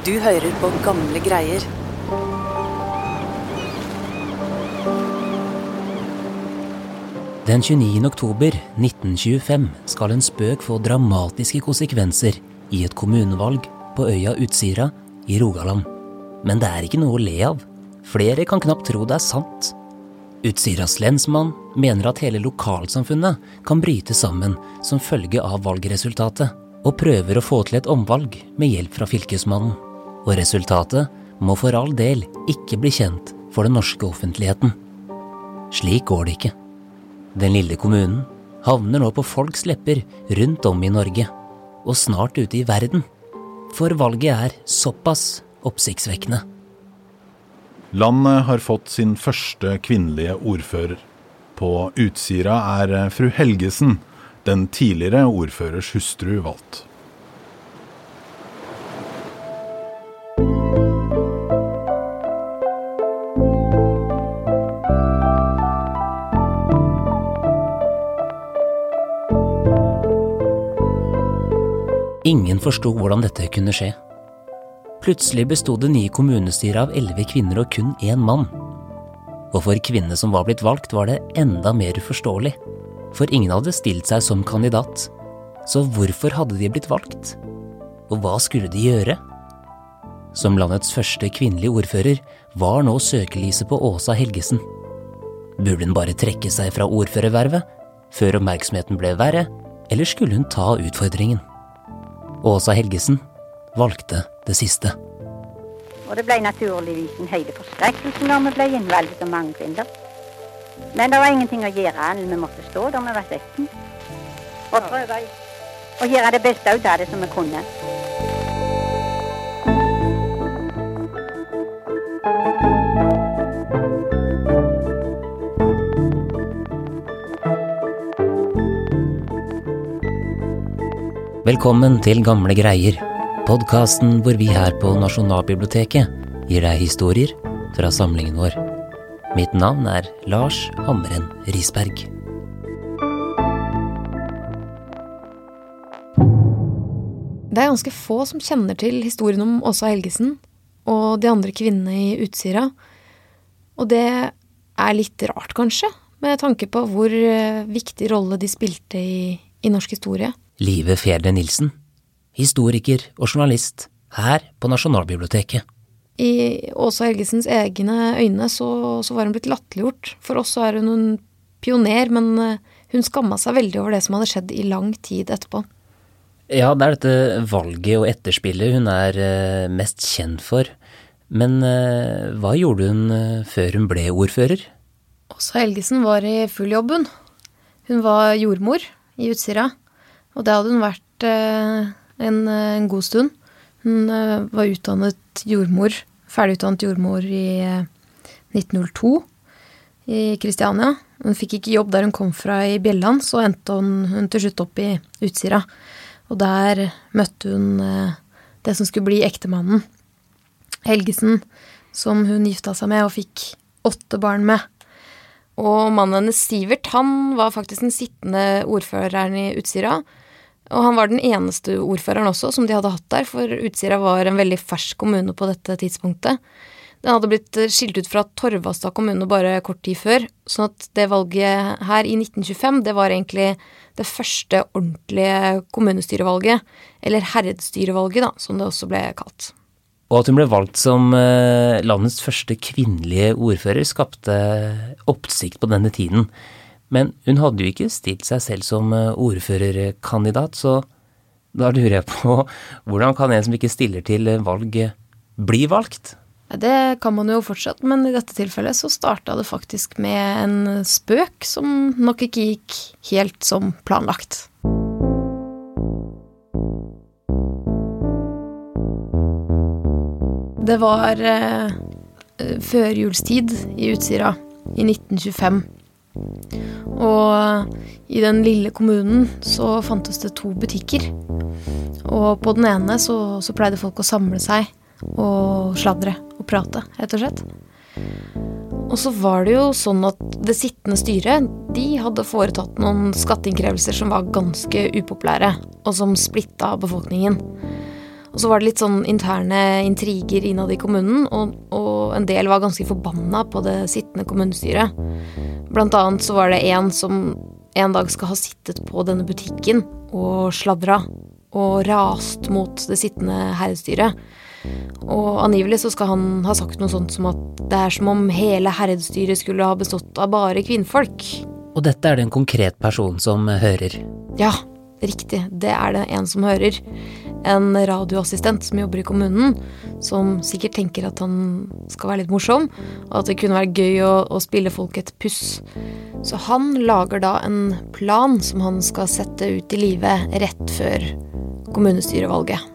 Du hører på gamle greier. Den 29. oktober 1925 skal en spøk få dramatiske konsekvenser i et kommunevalg på øya Utsira i Rogaland. Men det er ikke noe å le av. Flere kan knapt tro det er sant. Utsiras lensmann mener at hele lokalsamfunnet kan bryte sammen som følge av valgresultatet, og prøver å få til et omvalg med hjelp fra fylkesmannen. Og resultatet må for all del ikke bli kjent for den norske offentligheten. Slik går det ikke. Den lille kommunen havner nå på folks lepper rundt om i Norge, og snart ute i verden. For valget er såpass oppsiktsvekkende. Landet har fått sin første kvinnelige ordfører. På Utsira er fru Helgesen, den tidligere ordførers hustru, valgt. Ingen forsto hvordan dette kunne skje. Plutselig besto det nye kommunestyret av elleve kvinner og kun én mann. Og for kvinnene som var blitt valgt, var det enda mer uforståelig. For ingen hadde stilt seg som kandidat. Så hvorfor hadde de blitt valgt? Og hva skulle de gjøre? Som landets første kvinnelige ordfører var nå søkelyset på Åsa Helgesen. Burde hun bare trekke seg fra ordførervervet før oppmerksomheten ble verre, eller skulle hun ta utfordringen? Åsa Helgesen valgte det siste. Og det ble naturligvis en høyde forskrekkelse når vi ble innvalgt som mange kvinner. Men det var ingenting å gjøre vi måtte stå der vi var 16. Og prøve å gjøre det beste ut av det som vi kunne. Velkommen til Gamle greier, podkasten hvor vi her på Nasjonalbiblioteket gir deg historier fra samlingen vår. Mitt navn er Lars Hammeren Risberg. Det er ganske få som kjenner til historien om Åsa Helgesen og de andre kvinnene i Utsira. Og det er litt rart, kanskje, med tanke på hvor eh, viktig rolle de spilte i, i norsk historie. Live Fjerde Nilsen, historiker og journalist her på Nasjonalbiblioteket. I Åsa Helgesens egne øyne så, så var hun blitt latterliggjort. For oss så er hun en pioner, men eh, hun skamma seg veldig over det som hadde skjedd i lang tid etterpå. Ja, det er dette valget og etterspillet hun er eh, mest kjent for. Men eh, hva gjorde hun før hun ble ordfører? Åsa Helgesen var i full jobb, hun. Hun var jordmor i Utsira. Og det hadde hun vært eh, en, eh, en, god stund. Hun eh, var utdannet jordmor, ferdigutdannet jordmor i 1902 i Kristiania. Hun fikk ikke jobb der hun kom fra i Bjelland, så endte hun, hun til slutt opp i Utsira. Og der møtte hun det som skulle bli ektemannen. Helgesen, som hun gifta seg med og fikk åtte barn med. Og mannen hennes, Sivert, han var faktisk den sittende ordføreren i Utsira. Og han var den eneste ordføreren også som de hadde hatt der, for Utsira var en veldig fersk kommune på dette tidspunktet. Den hadde blitt skilt ut fra Torvastad kommune bare kort tid før, sånn at det valget her i 1925, det var egentlig det første ordentlige kommunestyrevalget, eller herredstyrevalget, da, som det også ble kalt. Og at hun ble valgt som eh, landets første kvinnelige ordfører, skapte oppsikt på denne tiden. Men hun hadde jo ikke stilt seg selv som eh, ordførerkandidat, så da lurer jeg på hvordan kan en som ikke stiller til valg, bli valgt? Det kan man jo fortsatt, men i dette tilfellet så starta det faktisk med en spøk som nok ikke gikk helt som planlagt. Det var eh, førjulstid i Utsira i 1925. Og i den lille kommunen så fantes det to butikker. Og på den ene så, så pleide folk å samle seg og sladre og prate, rett og slett. Og så var det jo sånn at det sittende styret de hadde foretatt noen skatteinnkrevelser som var ganske upopulære, og som splitta befolkningen. Og så var det litt sånn interne intriger innad i kommunen, og, og en del var ganske forbanna på det sittende kommunestyret. Blant annet så var det en som en dag skal ha sittet på denne butikken og sladra og rast mot det sittende herredsstyret. Og angivelig så skal han ha sagt noe sånt som at det er som om hele herredsstyret skulle ha bestått av bare kvinnfolk. Og dette er det en konkret person som hører. Ja, riktig, det er det en som hører. En radioassistent som jobber i kommunen, som sikkert tenker at han skal være litt morsom, og at det kunne være gøy å, å spille folk et puss. Så han lager da en plan som han skal sette ut i livet rett før kommunestyrevalget.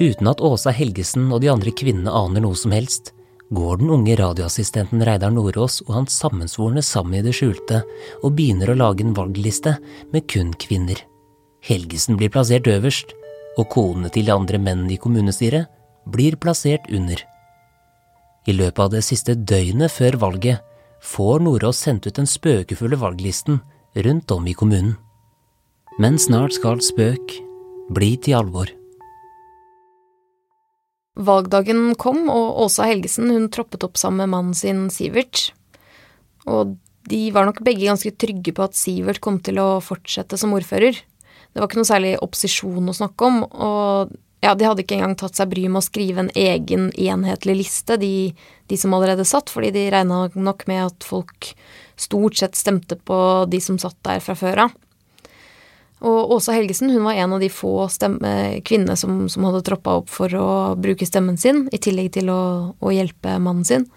Uten at Åsa Helgesen og de andre kvinnene aner noe som helst, går den unge radioassistenten Reidar Nordås og hans sammensvorne sammen i det skjulte og begynner å lage en valgliste med kun kvinner. Helgesen blir plassert øverst, og konene til de andre mennene i kommunestyret blir plassert under. I løpet av det siste døgnet før valget får Nordås sendt ut den spøkefulle valglisten rundt om i kommunen. Men snart skal spøk bli til alvor. Valgdagen kom, og Åsa Helgesen hun troppet opp sammen med mannen sin Sivert. Og de var nok begge ganske trygge på at Sivert kom til å fortsette som ordfører. Det var ikke noe særlig opposisjon å snakke om, og ja, de hadde ikke engang tatt seg bry med å skrive en egen enhetlig liste, de, de som allerede satt, fordi de regna nok med at folk stort sett stemte på de som satt der fra før av. Og Åsa Helgesen hun var en av de få kvinnene som, som, hadde troppa opp for å bruke stemmen sin, i tillegg til å, å hjelpe mannen sin.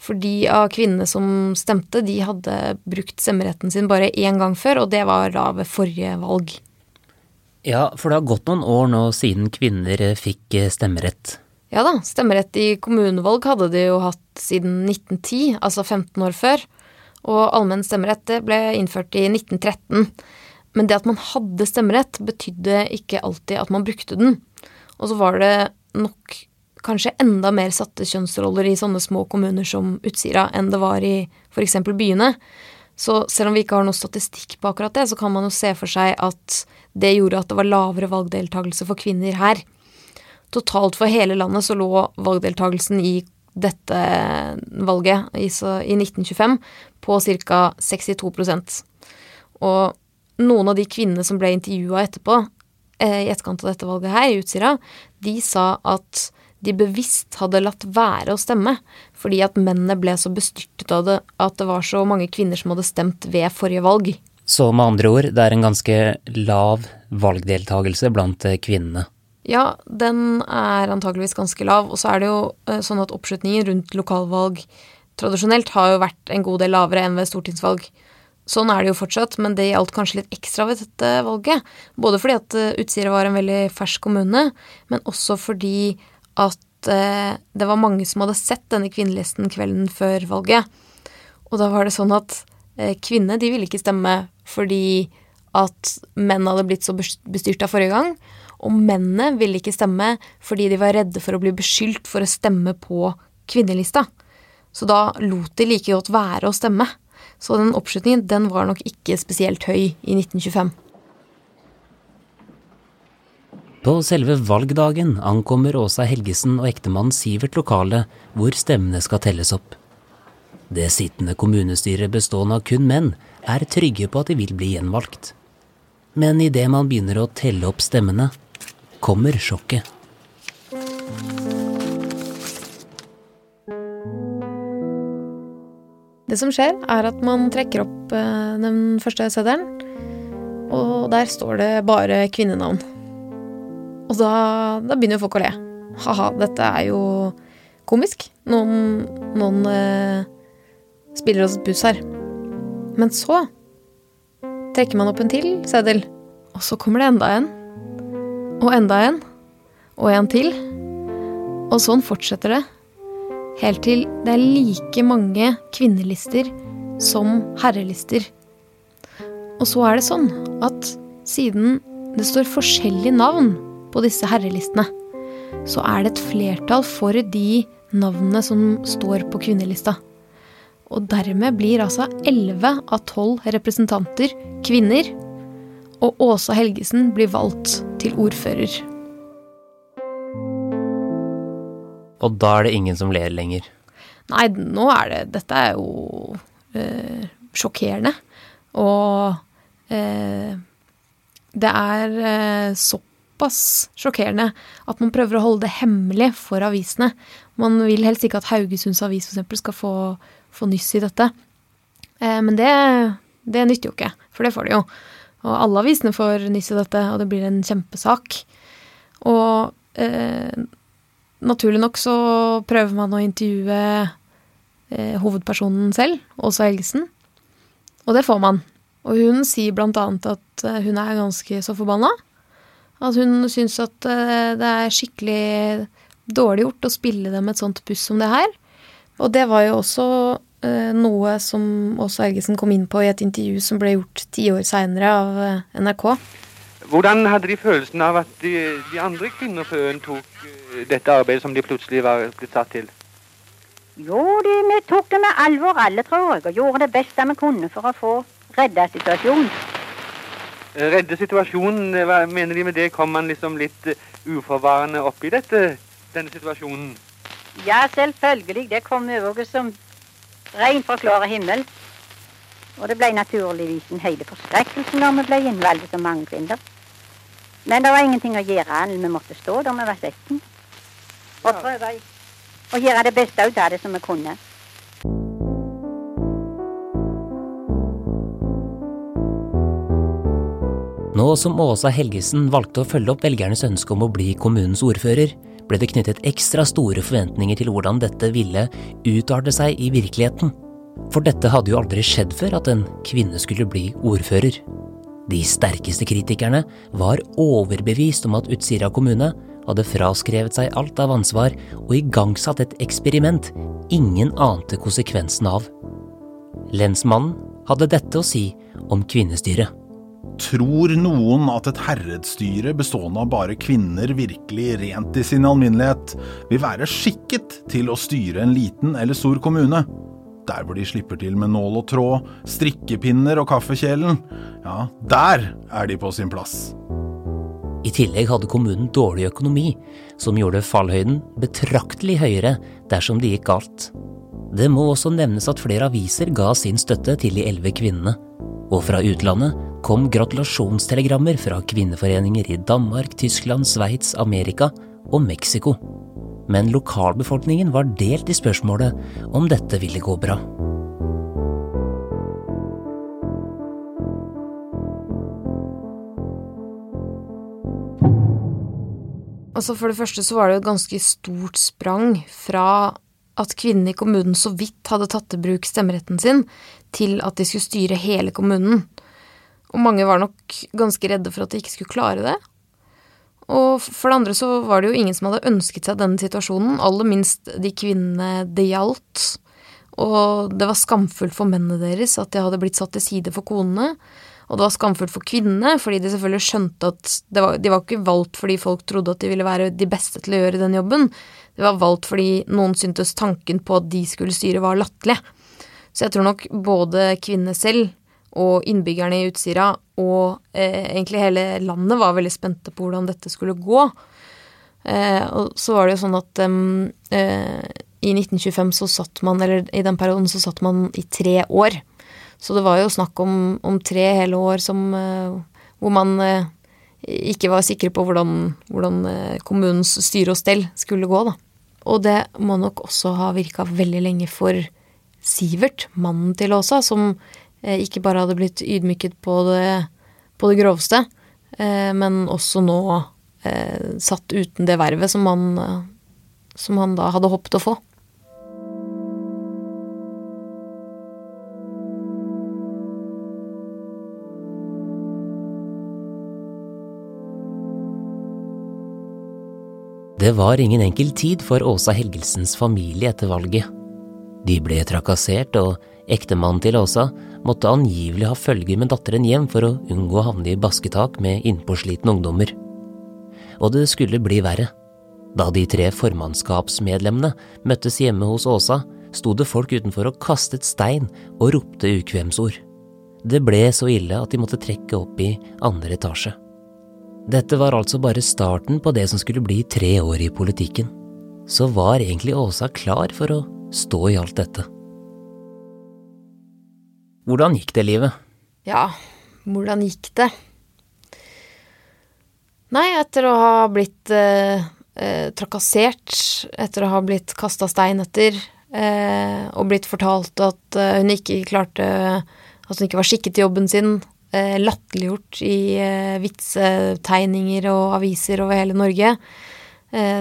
For de av kvinnene som stemte, de hadde brukt stemmeretten sin bare én gang før, og det var da ved forrige valg. Ja, for det har gått noen år nå siden kvinner fikk eh, stemmerett. Ja da, stemmerett i kommunevalg hadde de jo hatt siden 1910, altså 15 år før. Og allmenn stemmerett ble innført i 1913. Men det at man hadde stemmerett, betydde ikke alltid at man brukte den. Og så var det nok kanskje enda mer satte kjønnsroller i sånne små kommuner som Utsira enn det var i f.eks. byene. Så selv om vi ikke har noe statistikk på akkurat det, så kan man jo se for seg at det gjorde at det var lavere valgdeltakelse for kvinner her. Totalt for hele landet så lå valgdeltakelsen i dette valget i, 1925 på ca. 62% Og noen av de kvinnene som ble intervjua etterpå, eh, i etterkant av dette valget her, i Utsira, de sa at de bevisst hadde latt være å stemme, fordi at mennene ble så bestyrtet av det at det var så mange kvinner som hadde stemt ved forrige valg. Så med andre ord, det er en ganske lav valgdeltagelse blant eh, kvinnene? Ja, den er antageligvis ganske lav. Og så er det jo eh, sånn at oppslutningen rundt lokalvalg tradisjonelt har jo vært en god del lavere enn ved stortingsvalg. Sånn er det jo fortsatt, men det gjaldt kanskje litt ekstra ved dette valget. Både fordi at eh, Utsira var en veldig fersk kommune, men også fordi at eh, det var mange som hadde sett denne kvinnelisten kvelden før valget. Og da var det sånn at kvinner kvinnene de ville ikke stemme fordi at menn hadde blitt så bestyrta forrige gang. Og mennene ville ikke stemme fordi de var redde for å bli beskyldt for å stemme på kvinnelista. Så da lot de like godt være å stemme. Så den oppslutningen den var nok ikke spesielt høy i 1925. På selve valgdagen ankommer Åsa Helgesen og ektemannen Sivert lokalet hvor stemmene skal telles opp. Det sittende kommunestyret bestående av kun menn er trygge på at de vil bli gjenvalgt. Men idet man begynner å telle opp stemmene, kommer sjokket. Det som skjer, er at man trekker opp eh, den første seddelen, og der står det bare kvinnenavn. Og da, da begynner folk å le. Ha-ha, dette er jo komisk. Noen, noen eh, spiller oss buss her. Men så trekker man opp en til seddel, og så kommer det enda en. Og enda en. Og en til. Og sånn fortsetter det helt til det er like mange kvinnelister som herrelister. Og så er det sånn at siden det står forskjellige navn på disse herrelistene, så er det et flertall for de navnene som står på kvinnelista. Og dermed blir altså 11 av 12 representanter kvinner. Og Åsa Helgesen blir valgt til ordfører. Og da er det ingen som ler lenger. Nei, nå er det Dette er jo eh, sjokkerende. Og eh, det er eh, såpass sjokkerende at man prøver å holde det hemmelig for avisene. Man vil helst ikke at Haugesunds Avis f.eks. skal få, få, nyss i dette. Eh, men det, det, nytter jo ikke, for det får de jo. Og alle avisene får nyss i dette, og det blir en kjempesak. Og eh, naturlig nok så prøver man å intervjue eh, hovedpersonen selv, Åsa Helgesen. Og det får man. Og hun sier blant annet at eh, hun er ganske så forbanna. At hun syns at eh, det er skikkelig dårlig gjort å spille dem et sånt buss som det her. Og det var jo også eh, noe som Åsa Helgesen kom inn på i et intervju som ble gjort ti år seinere av eh, NRK. Hvordan hadde de følelsen av at de, de andre kvinner på øen tok dette arbeidet som de plutselig var blitt satt til? Jo, de, vi tok det med alvor alle, tror jeg, og gjorde det beste vi kunne for å få redda situasjonen. Eh, redde situasjonen, hva mener de med det? Kom man liksom litt uforvarende opp i dette, denne situasjonen? Ja, selvfølgelig. Det kom over som regn fra klar himmel. Og det ble naturligvis en hele forskrekkelse når vi ble innvalgt som mange kvinner. Men det var ingenting å gjøre annet vi måtte stå der vi var 16 og prøve å gjøre det beste ut av det som vi kunne. Nå som Åsa Helgesen valgte å følge opp velgernes ønske om å bli kommunens ordfører, ble det knyttet ekstra store forventninger til hvordan dette ville utarte seg i virkeligheten. For dette hadde jo aldri skjedd før at en kvinne skulle bli ordfører. De sterkeste kritikerne var overbevist om at Utsira kommune hadde fraskrevet seg alt av ansvar og igangsatt et eksperiment ingen ante konsekvensen av. Lensmannen hadde dette å si om kvinnestyret. Tror noen at et herredsstyre bestående av bare kvinner virkelig rent i sin alminnelighet vil være skikket til å styre en liten eller stor kommune? Der hvor de slipper til med nål og tråd, strikkepinner og kaffekjelen, ja, der er de på sin plass. I tillegg hadde kommunen dårlig økonomi, som gjorde fallhøyden betraktelig høyere dersom det gikk galt. Det må også nevnes at flere aviser ga sin støtte til de elleve kvinnene. Og fra utlandet kom gratulasjonstelegrammer fra kvinneforeninger i Danmark, Tyskland, Sveits, Amerika og Mexico. Men lokalbefolkningen var delt i spørsmålet om dette ville gå bra. Altså For det første så var det et ganske stort sprang fra at kvinnene i kommunen så vidt hadde tatt i bruk stemmeretten sin, til at de skulle styre hele kommunen. Og mange var nok ganske redde for at de ikke skulle klare det. Og for det andre så var det jo ingen som hadde ønsket seg denne situasjonen, aller minst de kvinnene det gjaldt. Og det var skamfullt for mennene deres at de hadde blitt satt til side for konene. Og det var skamfullt for kvinnene, fordi de selvfølgelig skjønte at var, de var ikke valgt fordi folk trodde at de ville være de beste til å gjøre den jobben. De var valgt fordi noen syntes tanken på at de skulle styre, var latterlig. Så jeg tror nok både kvinnene selv og innbyggerne i Utsira og eh, egentlig hele landet var veldig spente på hvordan dette skulle gå. Eh, og så var det jo sånn at eh, i 1925 så satt man, eller i den perioden så satt man i tre år. Så det var jo snakk om, om tre hele år som, uh, hvor man uh, ikke var sikre på hvordan, hvordan uh, kommunens styre og stell skulle gå, da. Og det må nok også ha virka veldig lenge for Sivert, mannen til Åsa, som ikke bare hadde blitt ydmyket på det, på det groveste, men også nå satt uten det vervet som han, som han da hadde håpet å få. Det var ingen enkel tid for Åsa Helgelsens familie etter valget. De ble trakassert, og ektemannen til Åsa måtte angivelig ha følge med datteren hjem for å unngå å havne i basketak med innpåslitne ungdommer. og det skulle bli verre. Da de tre formannskapsmedlemmene møttes hjemme hos Åsa, sto det folk utenfor og kastet stein og ropte ukvemsord. Det ble så ille at de måtte trekke opp i andre etasje. Dette var altså bare starten på det som skulle bli tre år i politikken. Så var egentlig Åsa klar for å stå i alt dette. Hvordan gikk det livet? Ja, hvordan gikk det? Nei, etter å ha blitt eh, eh, trakassert, etter å ha blitt kasta stein etter, eh, og blitt fortalt at eh, hun ikke klarte At hun ikke var skikket til jobben sin, eh, latterliggjort i eh, vitsetegninger og aviser over hele Norge,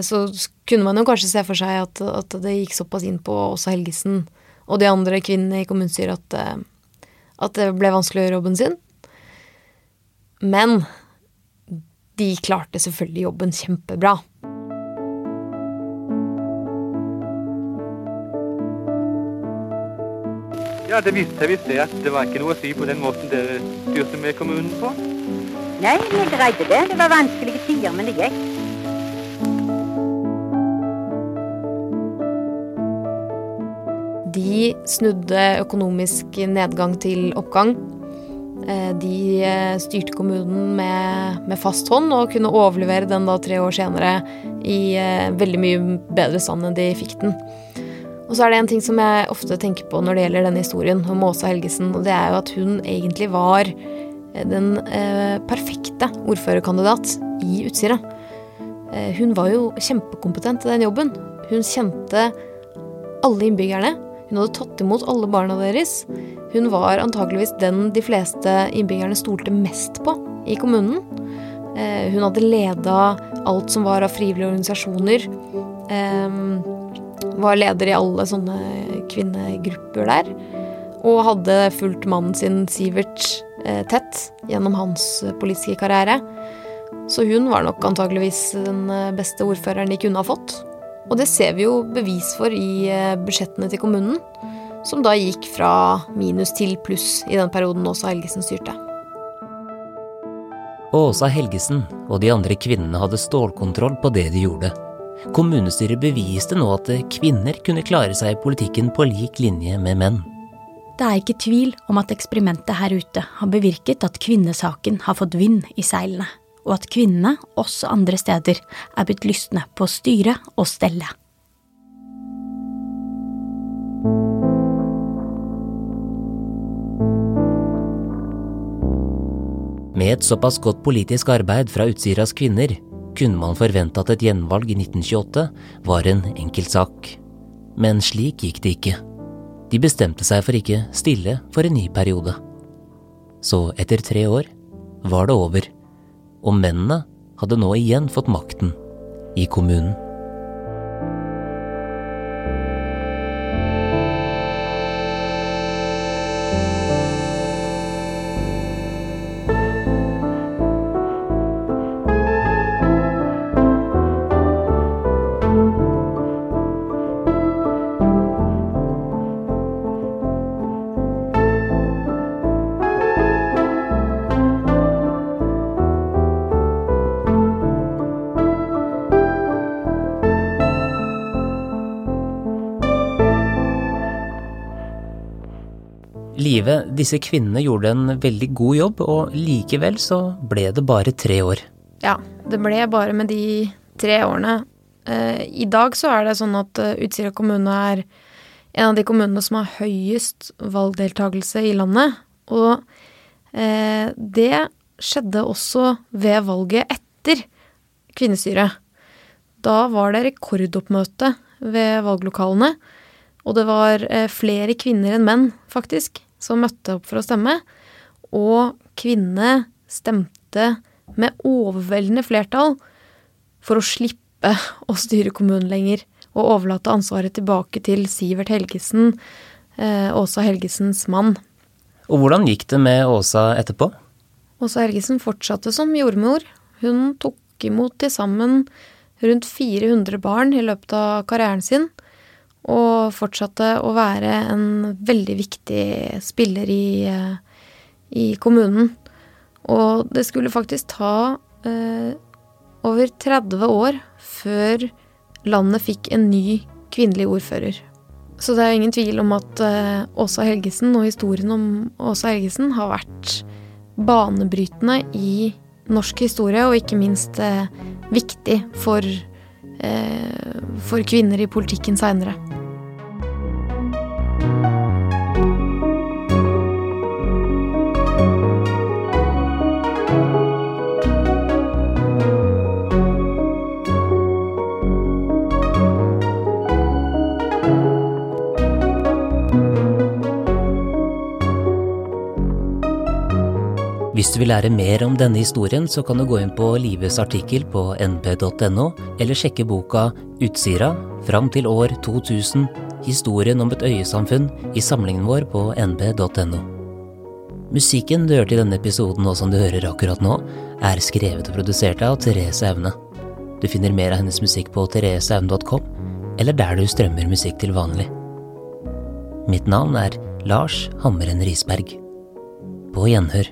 så kunne man jo kanskje se for seg at, at det gikk såpass inn på også Helgesen og de andre kvinnene i kommunestyret at, at det ble vanskelig å gjøre jobben sin. Men de klarte selvfølgelig jobben kjempebra. Ja, det viste seg visst det at det var ikke noe å si på den måten dere styrte med kommunen på. Nei, vi greide det. Det var vanskelige tider, men det gikk. Snudde økonomisk nedgang til oppgang. Eh, de eh, styrte kommunen med, med, fast hånd og kunne overlevere den da tre år senere i eh, veldig mye bedre stand enn de fikk den. Og så er det en ting som jeg ofte tenker på når det gjelder denne historien om Åsa Helgesen, og det er jo at hun egentlig var den eh, perfekte ordførerkandidat i Utsira. Eh, hun var jo kjempekompetent i den jobben. Hun kjente alle innbyggerne. Hun hadde tatt imot alle barna deres. Hun var antakeligvis den de fleste innbyggerne stolte mest på i kommunen. Eh, hun hadde leda alt som var av frivillige organisasjoner. Eh, var leder i alle sånne kvinnegrupper der. Og hadde fulgt mannen sin Sivert eh, tett gjennom hans politiske karriere. Så hun var nok antakeligvis den beste ordføreren de kunne ha fått. Og det ser vi jo bevis for i budsjettene til kommunen som da gikk fra minus til pluss i den perioden Åsa Helgesen styrte. Åsa Helgesen og de andre kvinnene hadde stålkontroll på det de gjorde. Kommunestyret beviste nå at kvinner kunne klare seg i politikken på lik linje med menn. Det er ikke tvil om at eksperimentet her ute har bevirket at kvinnesaken har fått vind i seilene, og at kvinnene, også andre steder, er blitt lystne på å styre og stelle. Med et såpass godt politisk arbeid fra Utsiras kvinner kunne man forvente at et gjenvalg i 1928 var en enkeltsak. Men slik gikk det ikke. De bestemte seg for ikke stille for en ny periode. Så etter tre år var det over, og mennene hadde nå igjen fått makten i kommunen. Live, disse kvinnene gjorde en veldig god jobb, og likevel så ble det bare tre år. Ja, det ble bare med de tre årene. Eh, I dag så er det sånn at eh, Utsira kommune er en av de kommunene som har høyest valgdeltakelse i landet. Og eh, det skjedde også ved valget etter kvinnestyret. Da var det rekordoppmøte ved valglokalene. Og det var flere kvinner enn menn, faktisk, som møtte opp for å stemme. Og kvinnene stemte med overveldende flertall for å slippe å styre kommunen lenger og overlate ansvaret tilbake til Sivert Helgesen, eh, Åsa Helgesens mann. Og hvordan gikk det med Åsa etterpå? Åsa Helgesen fortsatte som jordmor. Hun tok imot til sammen rundt 400 barn i løpet av karrieren sin og fortsatte å være en veldig viktig spiller i, eh, i kommunen. Og det skulle faktisk ta eh, over 30 år før landet fikk en ny kvinnelig ordfører. Så det er ingen tvil om at eh, Åsa Helgesen og historien om Åsa Helgesen har vært banebrytende i norsk historie, og ikke minst eh, viktig for, eh, for kvinner i politikken seinere. Hvis du vil lære mer om denne historien, så kan du gå inn på Lives artikkel på np.no, eller sjekke boka Utsira fram til år 2000 historien om et øyesamfunn i samlingen vår på np.no. Musikken du hørte i denne episoden og som du hører akkurat nå, er skrevet og produsert av Therese Aune. Du finner mer av hennes musikk på thereseaune.com, eller der du strømmer musikk til vanlig. Mitt navn er Lars Hammeren Risberg. På gjenhør.